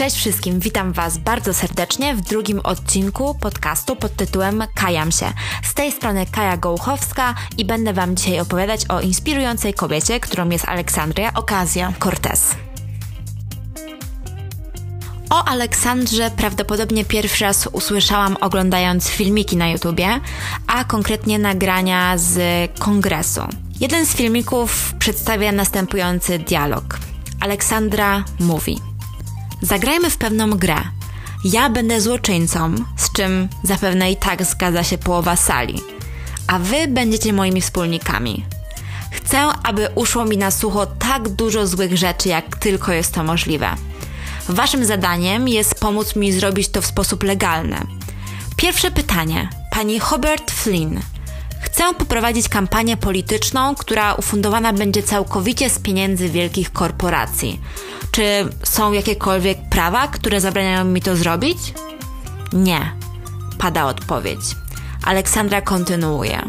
Cześć wszystkim, witam Was bardzo serdecznie w drugim odcinku podcastu pod tytułem Kajam się. Z tej strony Kaja Gołuchowska i będę Wam dzisiaj opowiadać o inspirującej kobiecie, którą jest Aleksandria Okazja Cortez. O Aleksandrze prawdopodobnie pierwszy raz usłyszałam oglądając filmiki na YouTubie, a konkretnie nagrania z kongresu. Jeden z filmików przedstawia następujący dialog. Aleksandra mówi: Zagrajmy w pewną grę. Ja będę złoczyńcą, z czym zapewne i tak zgadza się połowa sali, a wy będziecie moimi wspólnikami. Chcę, aby uszło mi na sucho tak dużo złych rzeczy, jak tylko jest to możliwe. Waszym zadaniem jest pomóc mi zrobić to w sposób legalny. Pierwsze pytanie. Pani Hobart Flynn. Chcę poprowadzić kampanię polityczną, która ufundowana będzie całkowicie z pieniędzy wielkich korporacji. Czy są jakiekolwiek prawa, które zabraniają mi to zrobić? Nie, pada odpowiedź. Aleksandra kontynuuje.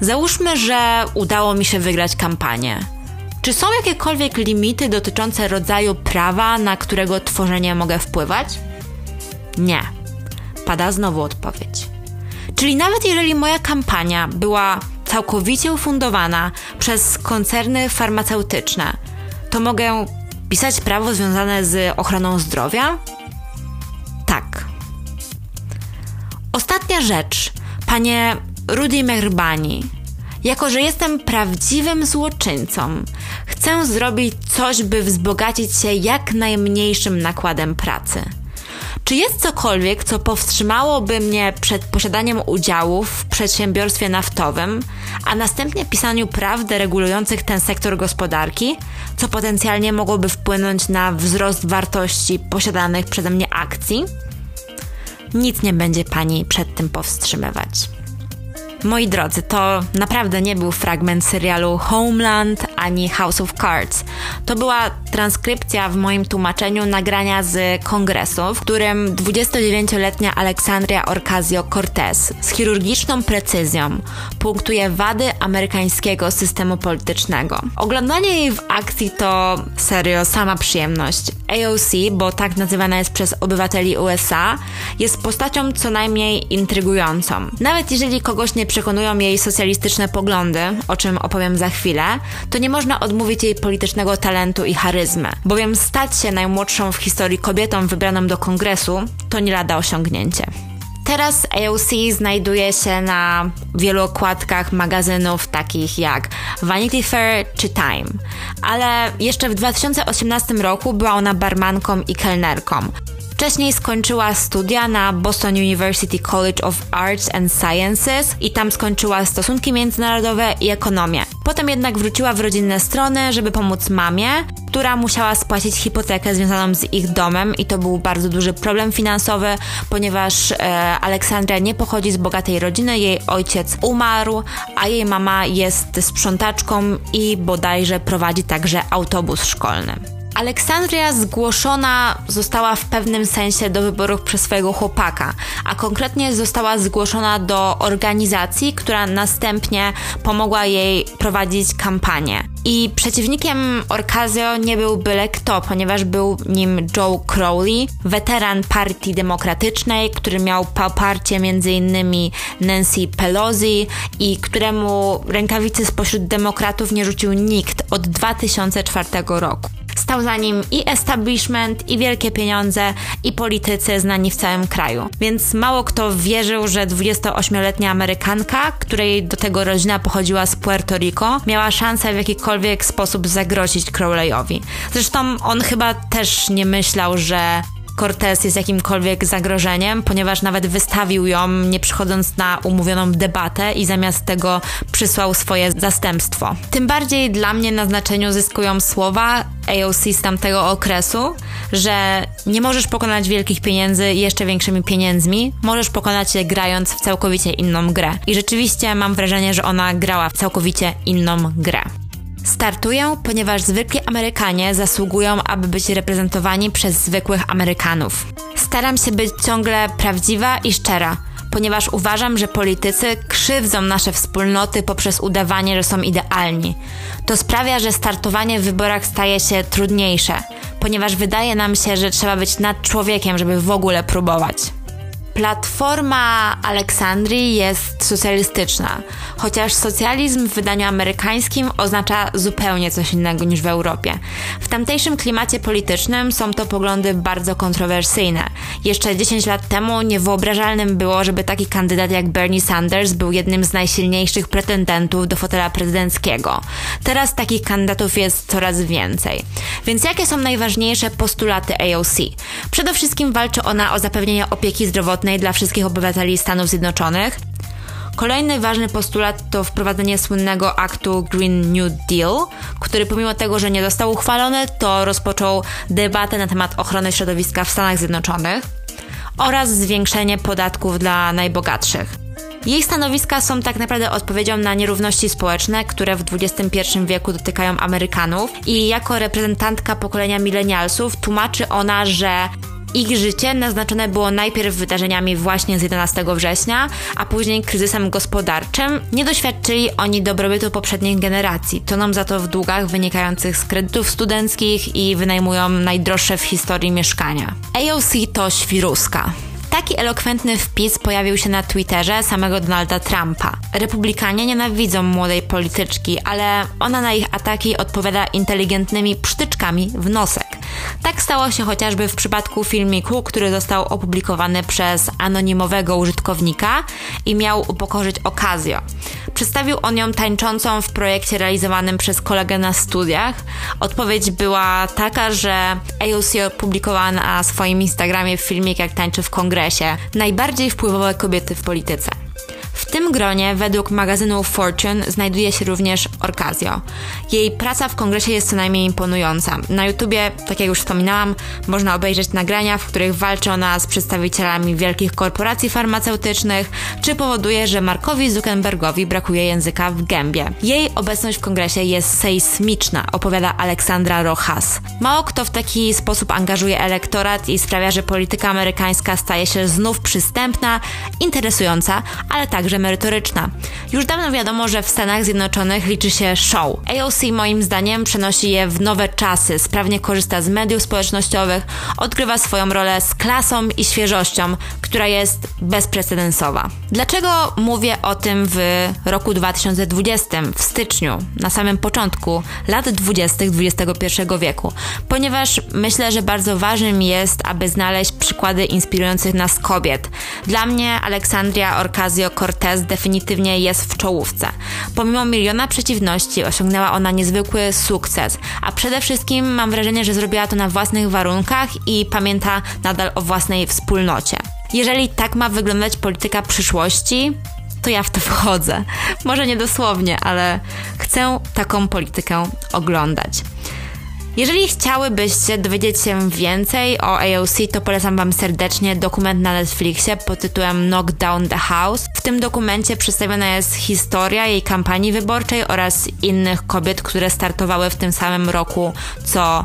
Załóżmy, że udało mi się wygrać kampanię. Czy są jakiekolwiek limity dotyczące rodzaju prawa, na którego tworzenie mogę wpływać? Nie. Pada znowu odpowiedź. Czyli nawet jeżeli moja kampania była całkowicie ufundowana przez koncerny farmaceutyczne, to mogę pisać prawo związane z ochroną zdrowia? Tak. Ostatnia rzecz, panie Rudy Merbani. Jako, że jestem prawdziwym złoczyńcą, chcę zrobić coś, by wzbogacić się jak najmniejszym nakładem pracy. Czy jest cokolwiek, co powstrzymałoby mnie przed posiadaniem udziałów w przedsiębiorstwie naftowym, a następnie pisaniu praw deregulujących ten sektor gospodarki, co potencjalnie mogłoby wpłynąć na wzrost wartości posiadanych przeze mnie akcji? Nic nie będzie pani przed tym powstrzymywać. Moi drodzy, to naprawdę nie był fragment serialu Homeland ani House of Cards. To była transkrypcja w moim tłumaczeniu nagrania z kongresu, w którym 29-letnia Aleksandria Ocasio-Cortez z chirurgiczną precyzją punktuje wady amerykańskiego systemu politycznego. Oglądanie jej w akcji to serio sama przyjemność. AOC, bo tak nazywana jest przez obywateli USA, jest postacią co najmniej intrygującą. Nawet jeżeli kogoś nie przekonują jej socjalistyczne poglądy, o czym opowiem za chwilę, to nie można odmówić jej politycznego talentu i charyzmy, bowiem stać się najmłodszą w historii kobietą wybraną do kongresu to nie lada osiągnięcie. Teraz AOC znajduje się na wielu okładkach magazynów takich jak Vanity Fair czy Time, ale jeszcze w 2018 roku była ona barmanką i kelnerką. Wcześniej skończyła studia na Boston University College of Arts and Sciences i tam skończyła stosunki międzynarodowe i ekonomię. Potem jednak wróciła w rodzinne strony, żeby pomóc mamie, która musiała spłacić hipotekę związaną z ich domem i to był bardzo duży problem finansowy, ponieważ e, Aleksandra nie pochodzi z bogatej rodziny, jej ojciec umarł, a jej mama jest sprzątaczką i bodajże prowadzi także autobus szkolny. Aleksandria zgłoszona została w pewnym sensie do wyborów przez swojego chłopaka, a konkretnie została zgłoszona do organizacji, która następnie pomogła jej prowadzić kampanię. I przeciwnikiem Orkazio nie był byle kto, ponieważ był nim Joe Crowley, weteran Partii Demokratycznej, który miał poparcie m.in. Nancy Pelosi i któremu rękawicy spośród demokratów nie rzucił nikt od 2004 roku. Stał za nim i establishment, i wielkie pieniądze, i politycy znani w całym kraju. Więc mało kto wierzył, że 28-letnia Amerykanka, której do tego rodzina pochodziła z Puerto Rico, miała szansę w jakikolwiek sposób zagrozić Crowleyowi. Zresztą on chyba też nie myślał, że Cortez jest jakimkolwiek zagrożeniem, ponieważ nawet wystawił ją, nie przychodząc na umówioną debatę i zamiast tego przysłał swoje zastępstwo. Tym bardziej dla mnie na znaczeniu zyskują słowa AOC z tamtego okresu, że nie możesz pokonać wielkich pieniędzy jeszcze większymi pieniędzmi, możesz pokonać je grając w całkowicie inną grę. I rzeczywiście mam wrażenie, że ona grała w całkowicie inną grę. Startuję, ponieważ zwykli Amerykanie zasługują, aby być reprezentowani przez zwykłych Amerykanów. Staram się być ciągle prawdziwa i szczera, ponieważ uważam, że politycy krzywdzą nasze wspólnoty poprzez udawanie, że są idealni. To sprawia, że startowanie w wyborach staje się trudniejsze, ponieważ wydaje nam się, że trzeba być nad człowiekiem, żeby w ogóle próbować. Platforma Aleksandrii jest socjalistyczna, chociaż socjalizm w wydaniu amerykańskim oznacza zupełnie coś innego niż w Europie. W tamtejszym klimacie politycznym są to poglądy bardzo kontrowersyjne. Jeszcze 10 lat temu niewyobrażalnym było, żeby taki kandydat jak Bernie Sanders był jednym z najsilniejszych pretendentów do fotela prezydenckiego. Teraz takich kandydatów jest coraz więcej. Więc jakie są najważniejsze postulaty AOC? Przede wszystkim walczy ona o zapewnienie opieki zdrowotnej dla wszystkich obywateli Stanów Zjednoczonych. Kolejny ważny postulat to wprowadzenie słynnego aktu Green New Deal, który pomimo tego, że nie został uchwalony, to rozpoczął debatę na temat ochrony środowiska w Stanach Zjednoczonych oraz zwiększenie podatków dla najbogatszych. Jej stanowiska są tak naprawdę odpowiedzią na nierówności społeczne, które w XXI wieku dotykają Amerykanów i jako reprezentantka pokolenia milenialsów tłumaczy ona, że ich życie naznaczone było najpierw wydarzeniami właśnie z 11 września, a później kryzysem gospodarczym. Nie doświadczyli oni dobrobytu poprzednich generacji, toną za to w długach wynikających z kredytów studenckich i wynajmują najdroższe w historii mieszkania. AOC to świruska. Taki elokwentny wpis pojawił się na Twitterze samego Donalda Trumpa. Republikanie nienawidzą młodej polityczki, ale ona na ich ataki odpowiada inteligentnymi psztyczkami w nosek. Tak stało się chociażby w przypadku filmiku, który został opublikowany przez anonimowego użytkownika i miał upokorzyć Okazjo. Przedstawił on ją tańczącą w projekcie realizowanym przez kolegę na studiach. Odpowiedź była taka, że AOC opublikowała na swoim Instagramie filmik, jak tańczy w kongresie. Najbardziej wpływowe kobiety w polityce. Tym gronie, według magazynu Fortune, znajduje się również Orkazjo. Jej praca w kongresie jest co najmniej imponująca. Na YouTubie, tak jak już wspominałam, można obejrzeć nagrania, w których walczy ona z przedstawicielami wielkich korporacji farmaceutycznych, czy powoduje, że Markowi Zuckerbergowi brakuje języka w gębie. Jej obecność w kongresie jest sejsmiczna, opowiada Aleksandra Rojas. Mało kto w taki sposób angażuje elektorat i sprawia, że polityka amerykańska staje się znów przystępna, interesująca, ale także merytoryczna. Już dawno wiadomo, że w Stanach Zjednoczonych liczy się show. AOC moim zdaniem przenosi je w nowe czasy, sprawnie korzysta z mediów społecznościowych, odgrywa swoją rolę z klasą i świeżością, która jest bezprecedensowa. Dlaczego mówię o tym w roku 2020, w styczniu, na samym początku lat 20. XXI wieku? Ponieważ myślę, że bardzo ważnym jest, aby znaleźć przykłady inspirujących nas kobiet. Dla mnie Aleksandria Orcasio-Cortez Cortez definitywnie jest w czołówce. Pomimo miliona przeciwności osiągnęła ona niezwykły sukces, a przede wszystkim mam wrażenie, że zrobiła to na własnych warunkach i pamięta nadal o własnej wspólnocie. Jeżeli tak ma wyglądać polityka przyszłości, to ja w to wchodzę. Może nie dosłownie, ale chcę taką politykę oglądać. Jeżeli chciałybyście dowiedzieć się więcej o AOC, to polecam Wam serdecznie dokument na Netflixie pod tytułem Knock Down the House. W tym dokumencie przedstawiona jest historia jej kampanii wyborczej oraz innych kobiet, które startowały w tym samym roku co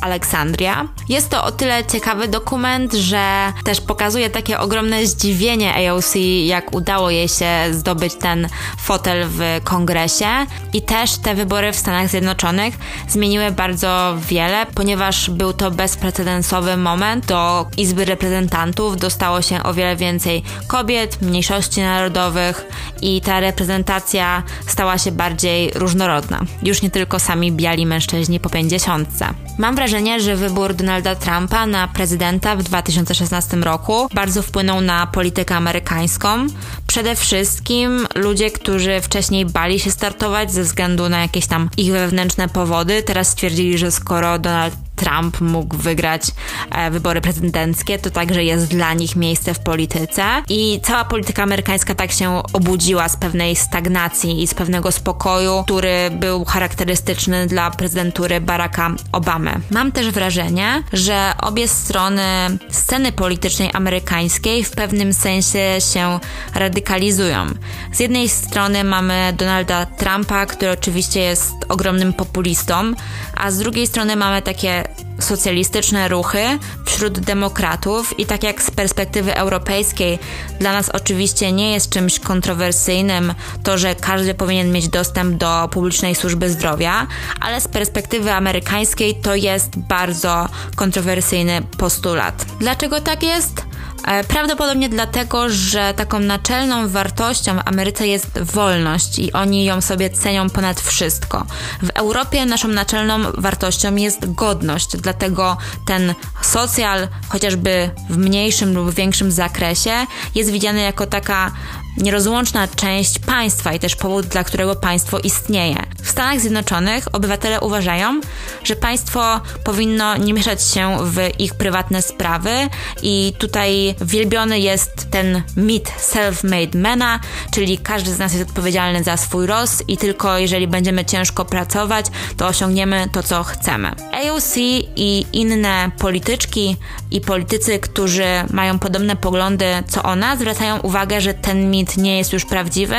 Aleksandria. Jest to o tyle ciekawy dokument, że też pokazuje takie ogromne zdziwienie AOC, jak udało jej się zdobyć ten fotel w kongresie. I też te wybory w Stanach Zjednoczonych zmieniły bardzo wiele, ponieważ był to bezprecedensowy moment. Do Izby Reprezentantów dostało się o wiele więcej kobiet, mniejszości narodowych i ta reprezentacja stała się bardziej różnorodna. Już nie tylko sami biali mężczyźni po pięćdziesiątce. Mam wrażenie, że wybór Donalda Trumpa na prezydenta w 2016 roku bardzo wpłynął na politykę amerykańską. Przede wszystkim ludzie, którzy wcześniej bali się startować ze względu na jakieś tam ich wewnętrzne powody, teraz stwierdzili, że skoro Donald Trump mógł wygrać e, wybory prezydenckie, to także jest dla nich miejsce w polityce. I cała polityka amerykańska tak się obudziła z pewnej stagnacji i z pewnego spokoju, który był charakterystyczny dla prezydentury Baracka Obamy. Mam też wrażenie, że obie strony sceny politycznej amerykańskiej w pewnym sensie się radykalizują. Z jednej strony mamy Donalda Trumpa, który oczywiście jest ogromnym populistą, a z drugiej strony mamy takie socjalistyczne ruchy wśród demokratów i tak jak z perspektywy europejskiej dla nas oczywiście nie jest czymś kontrowersyjnym to, że każdy powinien mieć dostęp do publicznej służby zdrowia, ale z perspektywy amerykańskiej to jest bardzo kontrowersyjny postulat. Dlaczego tak jest? E, prawdopodobnie dlatego, że taką naczelną wartością w Ameryce jest wolność i oni ją sobie cenią ponad wszystko. W Europie naszą naczelną wartością jest godność, dlatego ten socjal, chociażby w mniejszym lub większym zakresie, jest widziany jako taka nierozłączna część państwa i też powód, dla którego państwo istnieje. W Stanach Zjednoczonych obywatele uważają, że państwo powinno nie mieszać się w ich prywatne sprawy i tutaj wielbiony jest ten mit self-made mana, czyli każdy z nas jest odpowiedzialny za swój los i tylko jeżeli będziemy ciężko pracować, to osiągniemy to, co chcemy. AOC i inne polityczki i politycy, którzy mają podobne poglądy co ona, zwracają uwagę, że ten mit nie jest już prawdziwy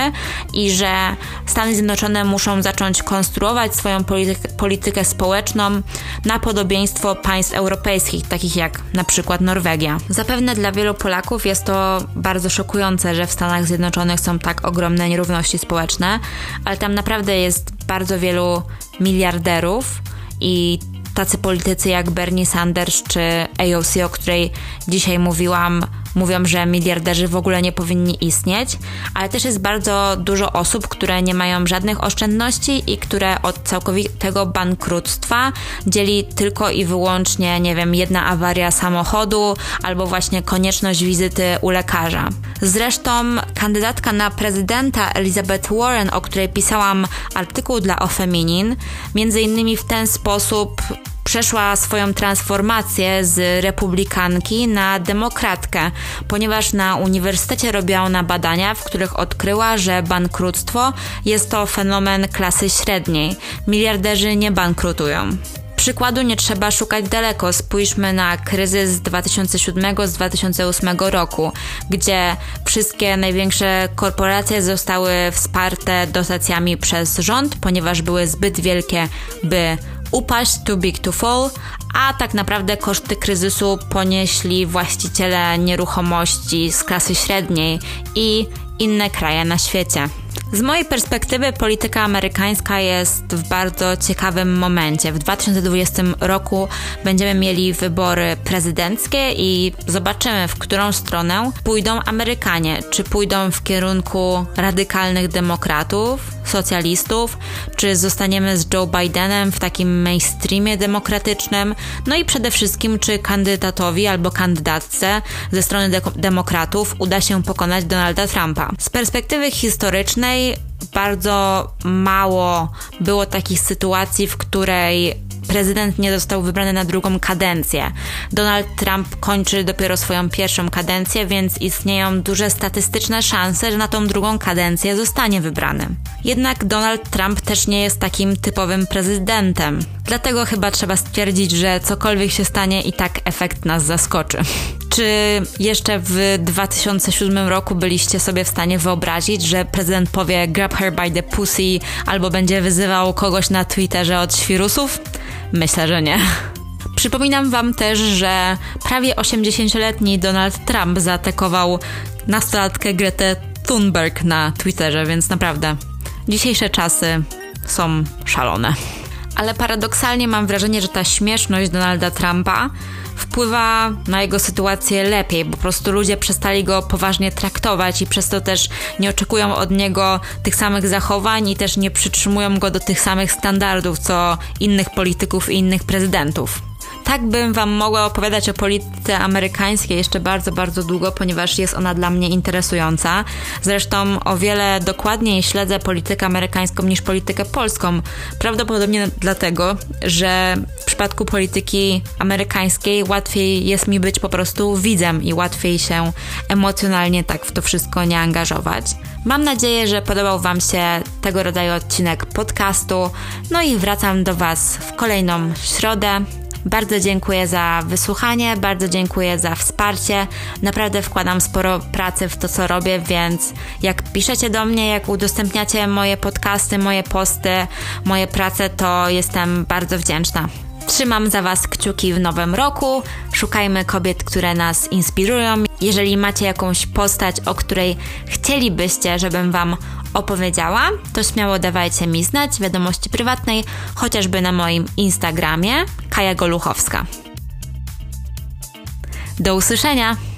i że Stany Zjednoczone muszą zacząć konstruować swoją politykę, politykę społeczną na podobieństwo państw europejskich, takich jak na przykład Norwegia. Zapewne dla wielu Polaków jest to bardzo szokujące, że w Stanach Zjednoczonych są tak ogromne nierówności społeczne, ale tam naprawdę jest bardzo wielu miliarderów i tacy politycy jak Bernie Sanders czy AOC, o której dzisiaj mówiłam, mówią, że miliarderzy w ogóle nie powinni istnieć, ale też jest bardzo dużo osób, które nie mają żadnych oszczędności i które od całkowitego bankructwa dzieli tylko i wyłącznie, nie wiem, jedna awaria samochodu albo właśnie konieczność wizyty u lekarza. Zresztą kandydatka na prezydenta Elizabeth Warren, o której pisałam artykuł dla O Feminin, między innymi w ten sposób przeszła swoją transformację z republikanki na demokratkę, ponieważ na uniwersytecie robiła ona badania, w których odkryła, że bankructwo jest to fenomen klasy średniej. Miliarderzy nie bankrutują. Przykładu nie trzeba szukać daleko. Spójrzmy na kryzys z 2007 z 2008 roku, gdzie wszystkie największe korporacje zostały wsparte dotacjami przez rząd, ponieważ były zbyt wielkie, by upaść, too big to fall, a tak naprawdę koszty kryzysu ponieśli właściciele nieruchomości z klasy średniej i inne kraje na świecie. Z mojej perspektywy polityka amerykańska jest w bardzo ciekawym momencie. W 2020 roku będziemy mieli wybory prezydenckie i zobaczymy, w którą stronę pójdą Amerykanie. Czy pójdą w kierunku radykalnych demokratów, socjalistów, czy zostaniemy z Joe Bidenem w takim mainstreamie demokratycznym, no i przede wszystkim, czy kandydatowi albo kandydatce ze strony de demokratów uda się pokonać Donalda Trumpa. Z perspektywy historycznej bardzo mało było takich sytuacji, w której prezydent nie został wybrany na drugą kadencję. Donald Trump kończy dopiero swoją pierwszą kadencję, więc istnieją duże statystyczne szanse, że na tą drugą kadencję zostanie wybrany. Jednak Donald Trump też nie jest takim typowym prezydentem. Dlatego chyba trzeba stwierdzić, że cokolwiek się stanie i tak efekt nas zaskoczy. Czy jeszcze w 2007 roku byliście sobie w stanie wyobrazić, że prezydent powie grab her by the pussy albo będzie wyzywał kogoś na Twitterze od świrusów? Myślę, że nie. Przypominam Wam też, że prawie 80-letni Donald Trump zaatakował nastolatkę Gretę Thunberg na Twitterze, więc naprawdę dzisiejsze czasy są szalone. Ale paradoksalnie mam wrażenie, że ta śmieszność Donalda Trumpa wpływa na jego sytuację lepiej, po prostu ludzie przestali go poważnie traktować i przez to też nie oczekują od niego tych samych zachowań i też nie przytrzymują go do tych samych standardów, co innych polityków i innych prezydentów tak bym Wam mogła opowiadać o polityce amerykańskiej jeszcze bardzo, bardzo długo, ponieważ jest ona dla mnie interesująca. Zresztą o wiele dokładniej śledzę politykę amerykańską niż politykę polską. Prawdopodobnie dlatego, że w przypadku polityki amerykańskiej łatwiej jest mi być po prostu widzem i łatwiej się emocjonalnie tak w to wszystko nie angażować. Mam nadzieję, że podobał Wam się tego rodzaju odcinek podcastu. No i wracam do Was w kolejną środę. Bardzo dziękuję za wysłuchanie, bardzo dziękuję za wsparcie. Naprawdę wkładam sporo pracy w to, co robię, więc jak piszecie do mnie, jak udostępniacie moje podcasty, moje posty, moje prace, to jestem bardzo wdzięczna. Trzymam za Was kciuki w nowym roku. Szukajmy kobiet, które nas inspirują. Jeżeli macie jakąś postać, o której chcielibyście, żebym Wam opowiedziała, to śmiało dawajcie mi znać wiadomości prywatnej, chociażby na moim Instagramie Kaja Goluchowska. Do usłyszenia!